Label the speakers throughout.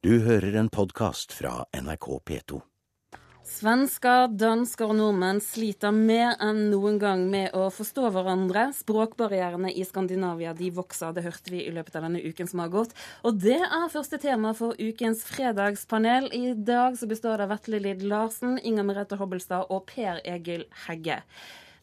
Speaker 1: Du hører en podkast fra NRK P2.
Speaker 2: Svensker, dansker og nordmenn sliter mer enn noen gang med å forstå hverandre. Språkbarrierene i Skandinavia de vokser, det hørte vi i løpet av denne uken som har gått. Og det er første tema for ukens fredagspanel. I dag så består det av Vetle Lid Larsen, Inger Merete Hobbelstad og Per Egil Hegge.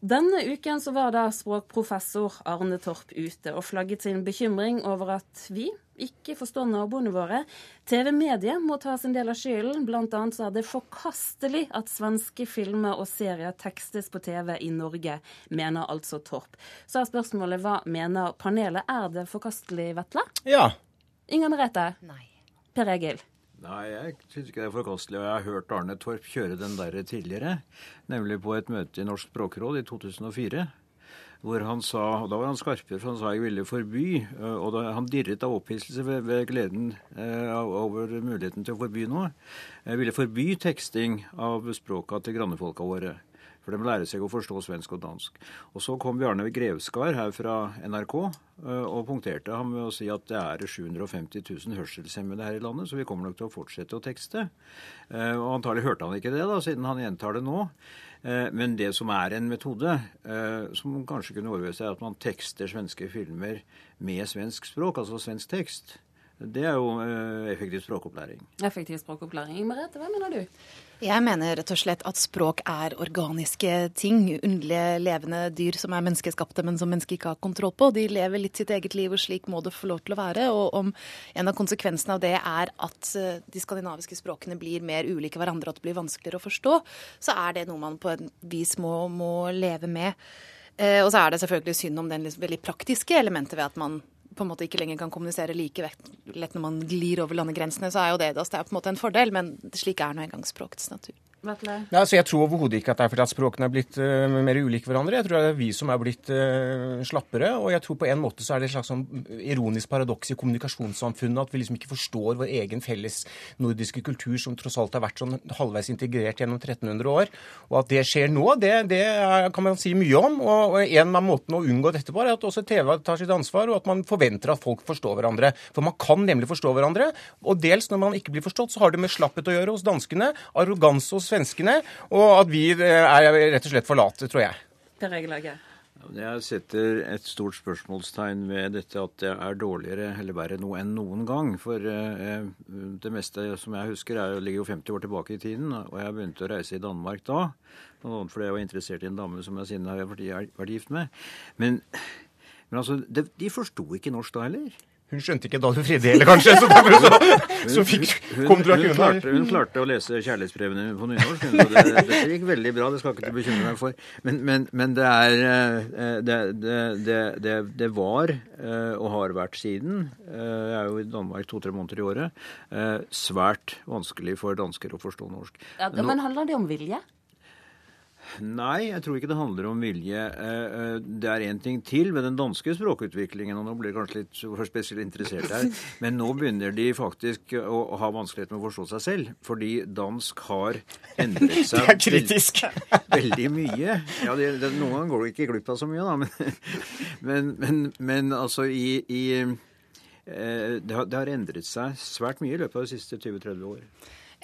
Speaker 2: Denne uken så var da språkprofessor Arne Torp ute og flagget sin bekymring over at vi ikke forstår naboene våre. TV-mediet må ta sin del av skylden. Blant annet så er det forkastelig at svenske filmer og serier tekstes på TV i Norge, mener altså Torp. Så er spørsmålet hva mener panelet? Er det forkastelig, Vetle?
Speaker 3: Ja.
Speaker 2: Inger Merete?
Speaker 4: Nei.
Speaker 2: Per Egil?
Speaker 5: Nei, jeg syns ikke det er forkastelig. Og jeg har hørt Arne Torp kjøre den der tidligere. Nemlig på et møte i Norsk språkråd i 2004. Hvor han sa, og Da var han skarpere, for han sa jeg ville forby. Og da, han dirret av opphisselse ved, ved, gleden eh, over muligheten til å forby noe. Jeg ville forby teksting av språka til grannefolka våre. For de må lære seg å forstå svensk og dansk. Og så kom Bjarne Grevskar her fra NRK og punkterte ham med å si at det er 750 000 hørselshemmede her i landet, så vi kommer nok til å fortsette å tekste. Og antagelig hørte han ikke det, da, siden han gjentar det nå. Men det som er en metode, som kanskje kunne overbevise er at man tekster svenske filmer med svensk språk, altså svensk tekst. Det er jo effektiv språkopplæring.
Speaker 2: Effektiv språkopplæring. Merete, hva mener du?
Speaker 4: Jeg mener rett og slett at språk er organiske ting. Underlige levende dyr som er menneskeskapte, men som mennesker ikke har kontroll på. De lever litt sitt eget liv, og slik må det få lov til å være. Og om en av konsekvensene av det er at de skandinaviske språkene blir mer ulike hverandre, og at det blir vanskeligere å forstå, så er det noe man på et vis må, må leve med. Og så er det selvfølgelig synd om den veldig praktiske elementet ved at man på en måte ikke lenger kan kommunisere like lett når man glir over landegrensene, så er jo det, det er på en måte en fordel, men slik er nå engang språkets natur.
Speaker 3: Ja, altså jeg tror overhodet ikke at det er fordi at språkene er blitt uh, mer ulike hverandre. Jeg tror det er vi som er blitt uh, slappere. Og jeg tror på en måte så er det et slags sånn ironisk paradoks i kommunikasjonssamfunnet at vi liksom ikke forstår vår egen felles nordiske kultur, som tross alt har vært sånn halvveis integrert gjennom 1300 år. Og at det skjer nå, det, det er, kan man si mye om. Og, og en av måtene å unngå dette på er at også TV tar sitt ansvar, og at man forventer at folk forstår hverandre. For man kan nemlig forstå hverandre. Og dels når man ikke blir forstått, så har det med slapphet å gjøre hos danskene. Arroganse hos svenskene, og at vi er rett og slett for late, tror jeg.
Speaker 2: Per Egil
Speaker 5: Jeg setter et stort spørsmålstegn ved dette at det er dårligere eller verre nå enn noen gang. For eh, det meste som jeg husker, er, ligger jo 50 år tilbake i tiden. Og jeg begynte å reise i Danmark da. Bl.a. fordi jeg var interessert i en dame som jeg siden har vært gift med. Men, men altså, de, de forsto ikke norsk da heller.
Speaker 3: Hun skjønte ikke Dalil Fridde heller, kanskje, så derfor så, så fikk, kom
Speaker 5: hun, hun, klarte, hun klarte å lese kjærlighetsbrevene på nynorsk. Det, det, det, gikk veldig bra, det skal ikke du bekymre deg for. Men, men, men det er det, det, det, var, og har vært siden, jeg er jo i Danmark to-tre måneder i året, svært vanskelig for dansker å forstå norsk.
Speaker 2: Ja, men handler det om vilje?
Speaker 5: Nei, jeg tror ikke det handler om vilje. Det er én ting til ved den danske språkutviklingen, og nå blir jeg kanskje litt for spesielt interessert her, men nå begynner de faktisk å ha vanskeligheter med å forstå seg selv. Fordi dansk har endret seg
Speaker 3: veld,
Speaker 5: veldig mye. Ja, det, det, Noen ganger går du ikke glipp av så mye, da, men, men, men, men altså i, i det har, det har endret seg svært mye i løpet av de siste 20-30 år.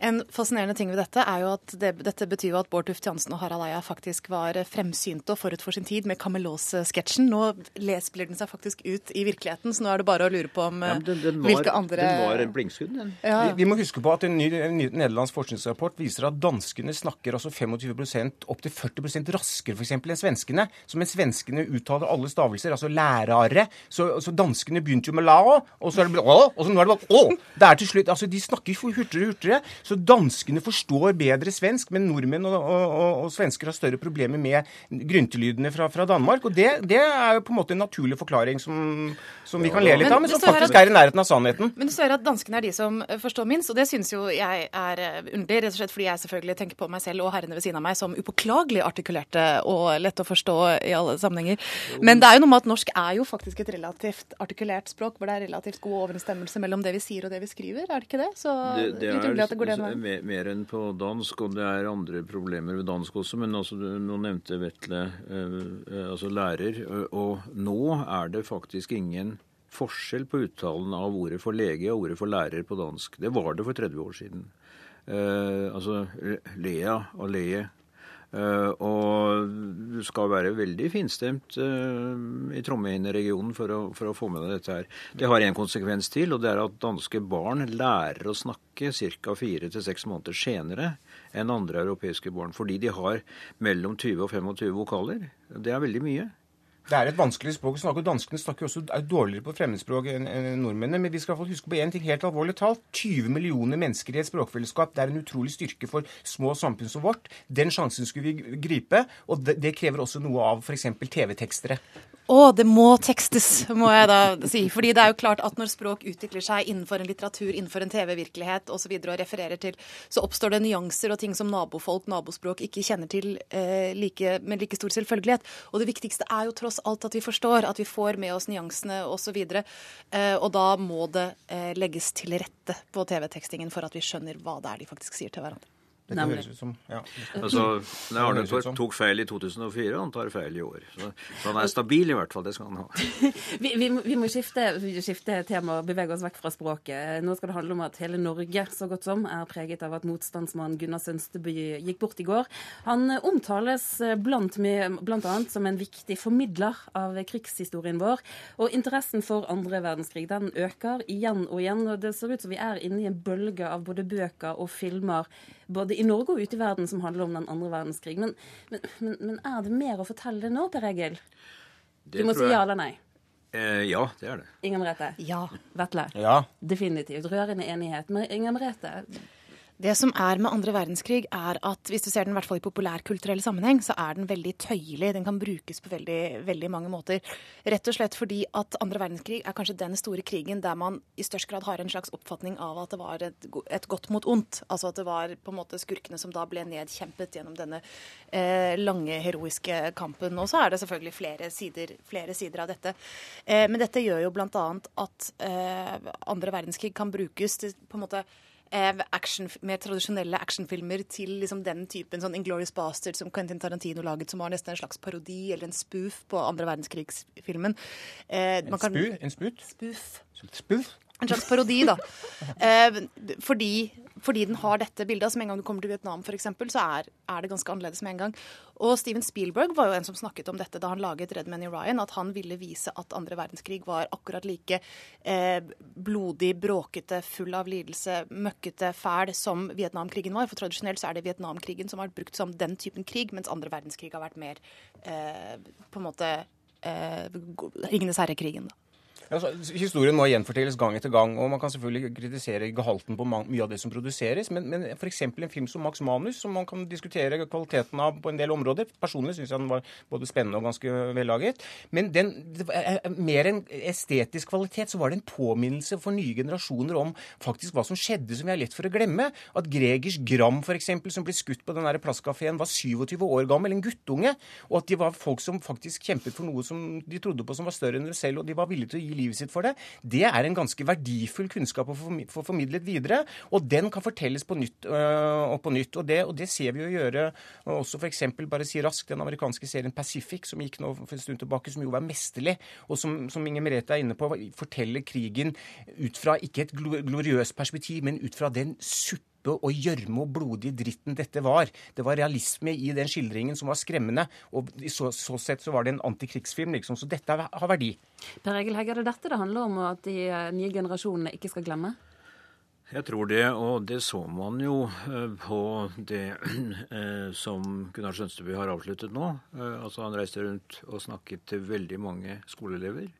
Speaker 4: En fascinerende ting ved dette er jo at det, dette betyr jo at Bård Tufte Jansen og Harald Eia faktisk var fremsynte og forut for sin tid med Kamelås-sketsjen. Nå spiller den seg faktisk ut i virkeligheten, så nå er det bare å lure på om ja, den, den var, hvilke andre
Speaker 5: Den var en blinkskudd, den.
Speaker 3: Ja. Vi, vi, må huske på at en ny, en ny nederlandsk forskningsrapport viser at danskene snakker altså 25% opptil 40% raskere f.eks. enn svenskene. Så mens svenskene uttaler alle stavelser, altså lærere, så, så danskene begynte jo med la, og så er det blitt å, og så nå er det bare å. Det er til slutt, altså De snakker hurtigere og hurtigere. Så danskene forstår bedre svensk, men nordmenn og, og, og, og svensker har større problemer med gryntelydene fra, fra Danmark. Og det, det, er jo på en måte en naturlig forklaring som, som vi kan le litt av, men som faktisk at, er i nærheten av sannheten.
Speaker 4: Men du ser at danskene er de som forstår minst, og det syns jo jeg er underlig, rett og slett fordi jeg selvfølgelig tenker på meg selv og herrene ved siden av meg som upåklagelig artikulerte og lette å forstå i alle sammenhenger. Men det er jo noe med at norsk er jo faktisk et relativt artikulert språk, hvor det er relativt god overensstemmelse mellom det vi sier og det vi skriver, er det ikke det? Så
Speaker 5: det, det er, at det går veien. Mer, mer enn på dansk, og det er andre problemer ved dansk også. Men altså, nå nevnte Vetle eh, altså lærer, og nå er det faktisk ingen forskjell på uttalen av ordet for lege og ordet for lærer på dansk. Det var det for 30 år siden. Eh, altså Lea og Leie. Eh, og du skal være veldig finstemt eh, i Trondheim-regionen for, for, å få med deg dette her. Det har en konsekvens til, og det er at danske barn lærer å snakke ca. fire til seks måneder senere enn andre europeiske barn. Fordi de har mellom 20 og 25 vokaler. Det er veldig mye.
Speaker 3: Det er et vanskelig språk. å snakke, og Danskene snakker også er dårligere på fremmedspråk enn nordmennene. Men vi skal huske på én ting helt alvorlig talt. 20 millioner mennesker i et språkfellesskap. Det er en utrolig styrke for små samfunn som vårt. Den sjansen skulle vi gripe. Og det, det krever også noe av f.eks. TV-tekstere.
Speaker 4: Å, det må tekstes, må jeg da si. Fordi det er jo klart at når språk utvikler seg innenfor en litteratur, innenfor en TV-virkelighet osv. Og, så videre, og refererer til, så oppstår det nyanser og ting som nabofolk, nabospråk, ikke kjenner til eh, like, med like stor selvfølgelighet. Og det viktigste er jo tross alt at vi forstår, at vi får med oss nyansene osv. Og, eh, og da må det eh, legges til rette på TV-tekstingen for at vi skjønner hva det er de faktisk sier til hverandre.
Speaker 3: Det kan høres ut som ja.
Speaker 5: Altså, Arne tok feil i 2004, og han tar feil i år. Så, så, han er stabil i hvert fall. Det skal han ha.
Speaker 2: vi, vi, vi, må skifte, skifte tema og bevege oss vekk fra språket. Nå skal det handle om at hele Norge så godt som er preget av at motstandsmann Gunnar Sønsteby gikk bort i går. Han omtales blant, blant annet som en viktig formidler av krigshistorien vår. Og interessen for andre verdenskrig den øker igjen og igjen. og Det ser ut som vi er inne i en bølge av både bøker og filmer både i Norge og ute i verden som handler om den andre verdenskrig. Men, men, men, men er det mer å fortelle nå, Per Egil? Du må si ja eller nei.
Speaker 5: Eh, ja, det er det.
Speaker 2: Inger Merete?
Speaker 4: Ja.
Speaker 2: Vetle?
Speaker 3: Ja.
Speaker 2: Definitivt. Rørende enighet. Men Inger Merete,
Speaker 4: det som er med andre verdenskrig, er at hvis du ser den i populærkulturell sammenheng, så er den veldig tøyelig. Den kan brukes på veldig, veldig mange måter. Rett og slett fordi at andre verdenskrig er kanskje den store krigen der man i størst grad har en slags oppfatning av at det var et, et godt mot ondt. Altså at det var på en måte skurkene som da ble nedkjempet gjennom denne eh, lange, heroiske kampen. Og så er det selvfølgelig flere sider, flere sider av dette. Eh, men dette gjør jo bl.a. at eh, andre verdenskrig kan brukes til på en måte action, mer tradisjonelle actionfilmer til liksom den typen sånn Inglorious Bastard som Quentin Tarantino laget, som var nesten en slags parodi eller en spoof på andre verdenskrigsfilmen.
Speaker 3: Eh, en, kan, spu, en sput?
Speaker 4: Spoof.
Speaker 3: Spoof?
Speaker 4: En slags parodi, da. Eh, fordi, fordi, den har dette bildet. Altså med en gang du kommer til Vietnam, f.eks., så er, er, det ganske annerledes med en gang. Og Steven Spielberg var jo en som snakket om dette da han laget Red Men i Ryan, at han ville vise at andre verdenskrig var akkurat like eh, blodig, bråkete, full av lidelse, møkkete, fæl som Vietnamkrigen var. For tradisjonelt så er det Vietnamkrigen som har vært brukt som den typen krig, mens andre verdenskrig har vært mer eh, på en måte eh, Ringenes herre-krigen. da.
Speaker 3: Altså, historien må gjenfortelles gang etter gang, og man kan selvfølgelig kritisere gehalten på mye av det som produseres, men, men f.eks. en film som Max Manus, som man kan diskutere kvaliteten av på en del områder Personlig syns jeg den var både spennende og ganske vellaget. Men den, mer enn estetisk kvalitet, så var det en påminnelse for nye generasjoner om faktisk hva som skjedde, som vi har lett for å glemme. At Gregers Gram, f.eks., som ble skutt på den plasskafeen, var 27 år gammel, en guttunge. Og at de var folk som faktisk kjempet for noe som de trodde på som var større enn dem selv, og de var villige til å gi livet sitt for det, det er en ganske verdifull kunnskap å få formidlet videre. Og den kan fortelles på nytt øh, og på nytt. Og det, og det ser vi jo gjøre også f.eks. bare si raskt den amerikanske serien Pacific, som gikk nå for en stund tilbake, som jo var mesterlig, og som, som Inger Merete er inne på, forteller krigen ut fra ikke et gloriøst perspektiv, men ut fra den suppe suppe og gjørme og blodig dritten dette var. Det var realisme i den skildringen som var skremmende. Og i så, så sett så var det en antikrigsfilm, liksom. Så dette har verdi.
Speaker 2: Per Egil Hegge, er det dette det handler om, at de eh, nye generasjonene ikke skal glemme?
Speaker 5: Jeg tror det, og det så man jo eh, på det eh, som Gunnar Sønsteby har avsluttet nå. Altså Han reiste rundt og snakket til veldig mange skoleelever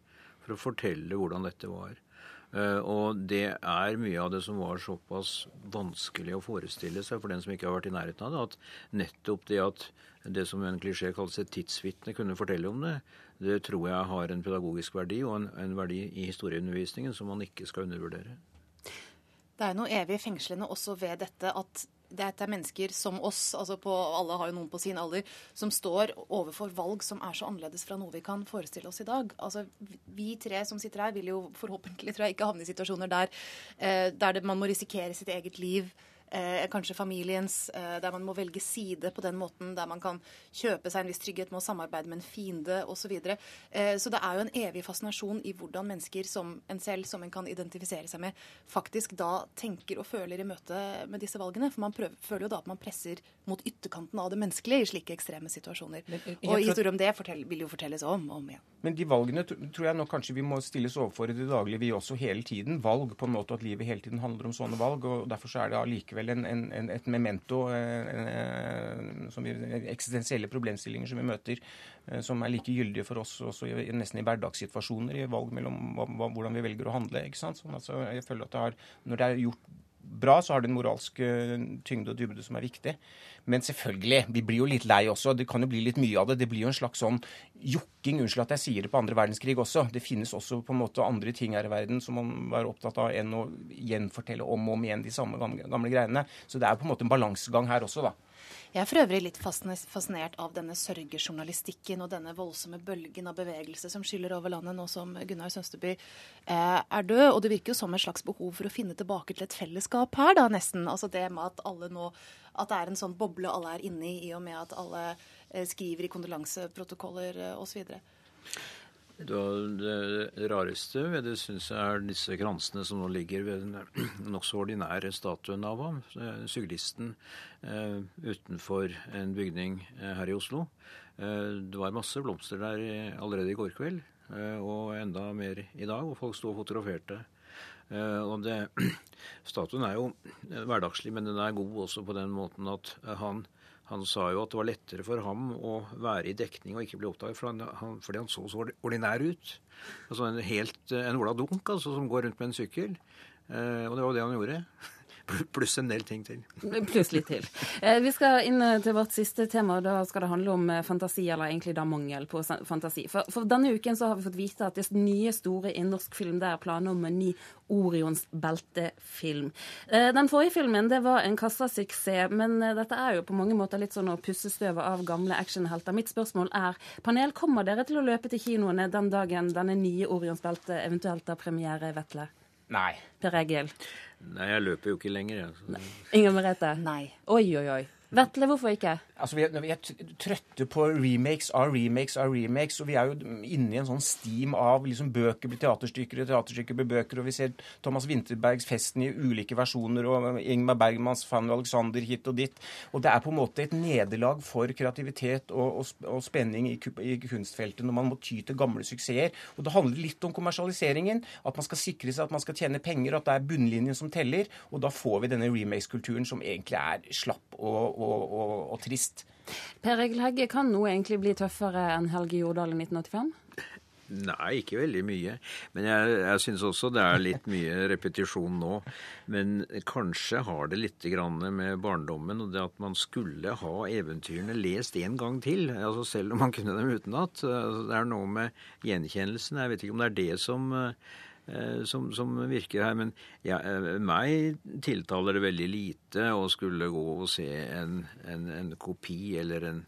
Speaker 5: for å fortelle hvordan dette var. Eh, og det er mye av det som var såpass vanskelig å forestille seg for den som ikke har vært i nærheten av det, at nettopp det at det som en klisjé kalles et tidsvitne, kunne fortelle om det, det tror jeg har en pedagogisk verdi og en, en verdi i historieundervisningen som man ikke skal undervurdere.
Speaker 4: Det er noe evig fengslende også ved dette at dette er mennesker som oss, altså på, alle har jo noen på sin alder, som står overfor valg som er så annerledes fra noe vi kan forestille oss i dag. Altså, Vi tre som sitter her, vil jo forhåpentlig tror jeg, ikke havne i situasjoner der, eh, der det, man må risikere sitt eget liv kanskje familiens, eh, der man må velge side på den måten, der man kan kjøpe seg en viss trygghet med å samarbeide med en fiende osv. Så, videre. eh, så det er jo en evig fascinasjon i hvordan mennesker som en selv, som en kan identifisere seg med, faktisk da tenker og føler i møte med disse valgene. For man prøver, føler jo da at man presser mot ytterkanten av det menneskelige i slike ekstreme situasjoner.
Speaker 3: Men,
Speaker 4: og historier om det fortell, vil jo fortelles om og om igjen.
Speaker 3: Men de valgene tror jeg nå kanskje vi må stilles overfor i det daglige, vi også hele tiden. Valg på en måte at livet hele tiden handler om sånne valg. og Derfor så er det allikevel en, en, en, et memento, en, som vi, eksistensielle problemstillinger som vi møter, eh, som er like gyldige for oss også i, nesten i hverdagssituasjoner, i valg mellom hva, hvordan vi velger å handle. ikke sant? Sånn, altså, jeg føler at det har, Når det er gjort bra, så har det en moralsk eh, tyngde og dybde som er viktig. Men selvfølgelig, vi blir jo litt lei også. Det kan jo bli litt mye av det. Det blir jo en slags sånn jokking, unnskyld at jeg sier det, på andre verdenskrig også. Det finnes også på en måte andre ting her i verden som man var opptatt av enn å gjenfortelle om og om igjen de samme gamle, gamle greiene. Så det er på en måte en balansegang her også, da.
Speaker 4: Jeg er for øvrig litt fascinert av denne sørgejournalistikken og denne voldsomme bølgen av bevegelse som skyller over landet nå som Gunnar Sønsteby eh, er død. Og det virker jo som et slags behov for å finne tilbake til et fellesskap her, da, nesten. Altså det med at alle nå At det er en sånn boble alle er inne i, i og med at alle eh, skriver i kondolanseprotokoller eh, osv.
Speaker 5: Det rareste ved det syns jeg er disse kransene som nå ligger ved den nokså ordinære statuen av ham, syklisten, eh, utenfor en bygning eh, her i Oslo. Eh, det var masse blomster der allerede i går kveld, og enda mer i dag, hvor folk sto og fotograferte. Og det, statuen er jo hverdagslig, men den er god også på den måten at han han sa jo at det var lettere for ham å være i dekning og ikke bli oppdaget, for han, fordi han så så ordinær ut. Altså En helt, en Ola Dunk altså, som går rundt med en sykkel. Eh, og det var jo det han gjorde. Pluss en del ting til.
Speaker 2: Pluss litt til. Eh, vi skal inn eh, til vårt siste tema, og da skal det handle om eh, fantasi, eller egentlig da mangel på fantasi. For, for, denne uken så har vi fått vite at det nye store i norsk film det er planer om en ny Orions beltefilm. Den forrige filmen det var en kassasuksess, men dette er jo på mange måter litt sånn å pusse støvet av gamle actionhelter. Mitt spørsmål er, panel, kommer dere til å løpe til kinoene den dagen denne nye Orions belte eventuelt har premiere, Vetle?
Speaker 3: Nei.
Speaker 2: Per Egil?
Speaker 5: Nei, jeg løper jo ikke lenger, jeg.
Speaker 2: Altså. Inger Merete?
Speaker 4: Nei.
Speaker 2: Oi, oi, oi. Vetle, hvorfor ikke?
Speaker 3: Altså, vi er, vi er, trøtte på remakes av remakes av remakes, og vi er jo inne i en sånn steam av liksom bøker blir teaterstykker, og teaterstykker blir bøker, og vi ser Thomas Winterbergs 'Festen' i ulike versjoner, og Ingmar Bergmans 'Fanny Alexander' hit og dit. Og det er på en måte et nederlag for kreativitet og, og, og spenning i, i, kunstfeltet når man må ty til gamle suksesser. Og det handler litt om kommersialiseringen, at man skal sikre seg at man skal tjene penger, at det er bunnlinjen som teller, og da får vi denne remakes-kulturen som egentlig er slapp og, og, og trist.
Speaker 2: Per Egil Hegge, kan noe egentlig bli tøffere enn Helge Jordal i 1985?
Speaker 5: Nei, ikke veldig mye. Men jeg, jeg syns også det er litt mye repetisjon nå. Men kanskje har det litt med barndommen og det at man skulle ha eventyrene lest en gang til. altså Selv om man kunne dem utenat. Altså, det er noe med gjenkjennelsen. Jeg vet ikke om det er det som Eh, som, som, virker her. Men ja, eh, meg tiltaler det veldig lite å skulle gå og se en, en, en kopi eller en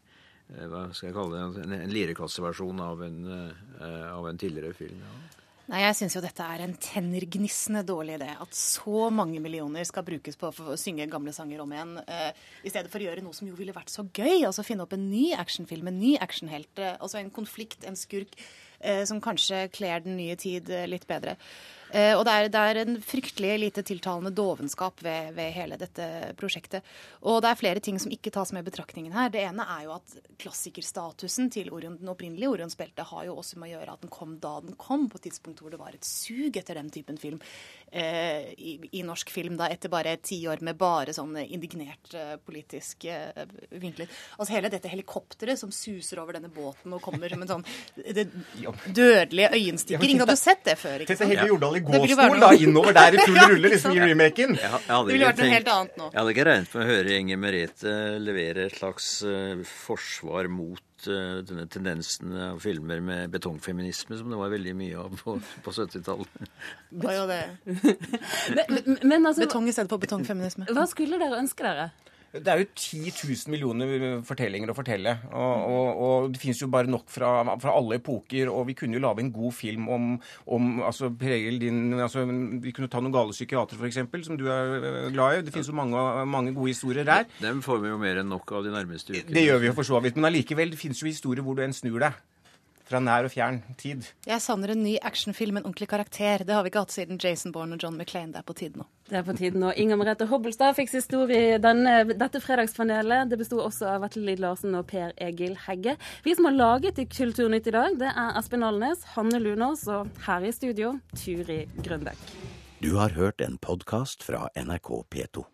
Speaker 5: eh, hva skal jeg kalle det, en, en lirekasseversjon av, av en tidligere film. Ja.
Speaker 4: Nei, Jeg syns jo dette er en tennergnissende dårlig idé. At så mange millioner skal brukes på å synge gamle sanger om igjen. Uh, I stedet for å gjøre noe som jo ville vært så gøy. Altså finne opp en ny actionfilm, en ny actionhelt. Uh, altså en konflikt, en skurk Eh, som kanskje kler den nye tid eh, litt bedre. Eh, og det er, det er, en fryktelig lite tiltalende dovenskap ved, ved, hele dette prosjektet. Og det er flere ting som ikke tas med i betraktningen her. Det ene er jo at klassikerstatusen til Orion, den opprinnelige Orionsbeltet har jo også med å gjøre at den kom da den kom, på et tidspunkt hvor det var et sug etter den typen film eh, i, i, norsk film, da etter bare ti år med bare sånn indignert eh, politisk eh, vinklet. Altså hele dette helikopteret som suser over denne båten og kommer som en sånn det, dødelige øyenstikker. Ingen hadde sett det før. ikke
Speaker 3: sant? I gåstol da, innover der i full rulle liksom i remaken.
Speaker 4: Jeg, jeg det ville vært noe helt annet nå.
Speaker 5: Jeg hadde ikke regnet med å høre Inger Merete levere et slags uh, forsvar mot uh, denne tendensen av filmer med betongfeminisme, som det var veldig mye av på, på 70-tallet.
Speaker 4: Det var jo det.
Speaker 2: men, men, altså,
Speaker 4: Betong i stedet for betongfeminisme.
Speaker 2: Hva skulle dere ønske dere?
Speaker 3: Det er jo 10 000 millioner fortellinger å fortelle. Og, og, og det fins jo bare nok fra, fra, alle epoker. Og vi kunne jo lage en god film om, om altså, Pregel din altså, Vi kunne ta noen gale psykiatere, f.eks., som du er glad i. Det fins jo mange, mange, gode historier der.
Speaker 5: Dem får vi jo mer enn nok av de nærmeste ukene.
Speaker 3: Det gjør vi jo for så vidt. Men allikevel, det fins jo historier hvor du en snur deg fra nær og fjern tid.
Speaker 4: Jeg savner en ny actionfilm, en ordentlig karakter. Det har vi ikke hatt siden Jason Bourne og John McClain. Det er på tide nå.
Speaker 2: Det er på tide nå. Inger Merete Hobbelstad fikk historie i denne, dette fredagspanelet. Det besto også av Vetle Lid Larsen og Per Egil Hegge. Vi som har laget i Kulturnytt i dag, det er Espen Alnes, Hanne Lunås og her i studio Turi Grønbekk.
Speaker 1: Du har hørt en podkast fra NRK P2.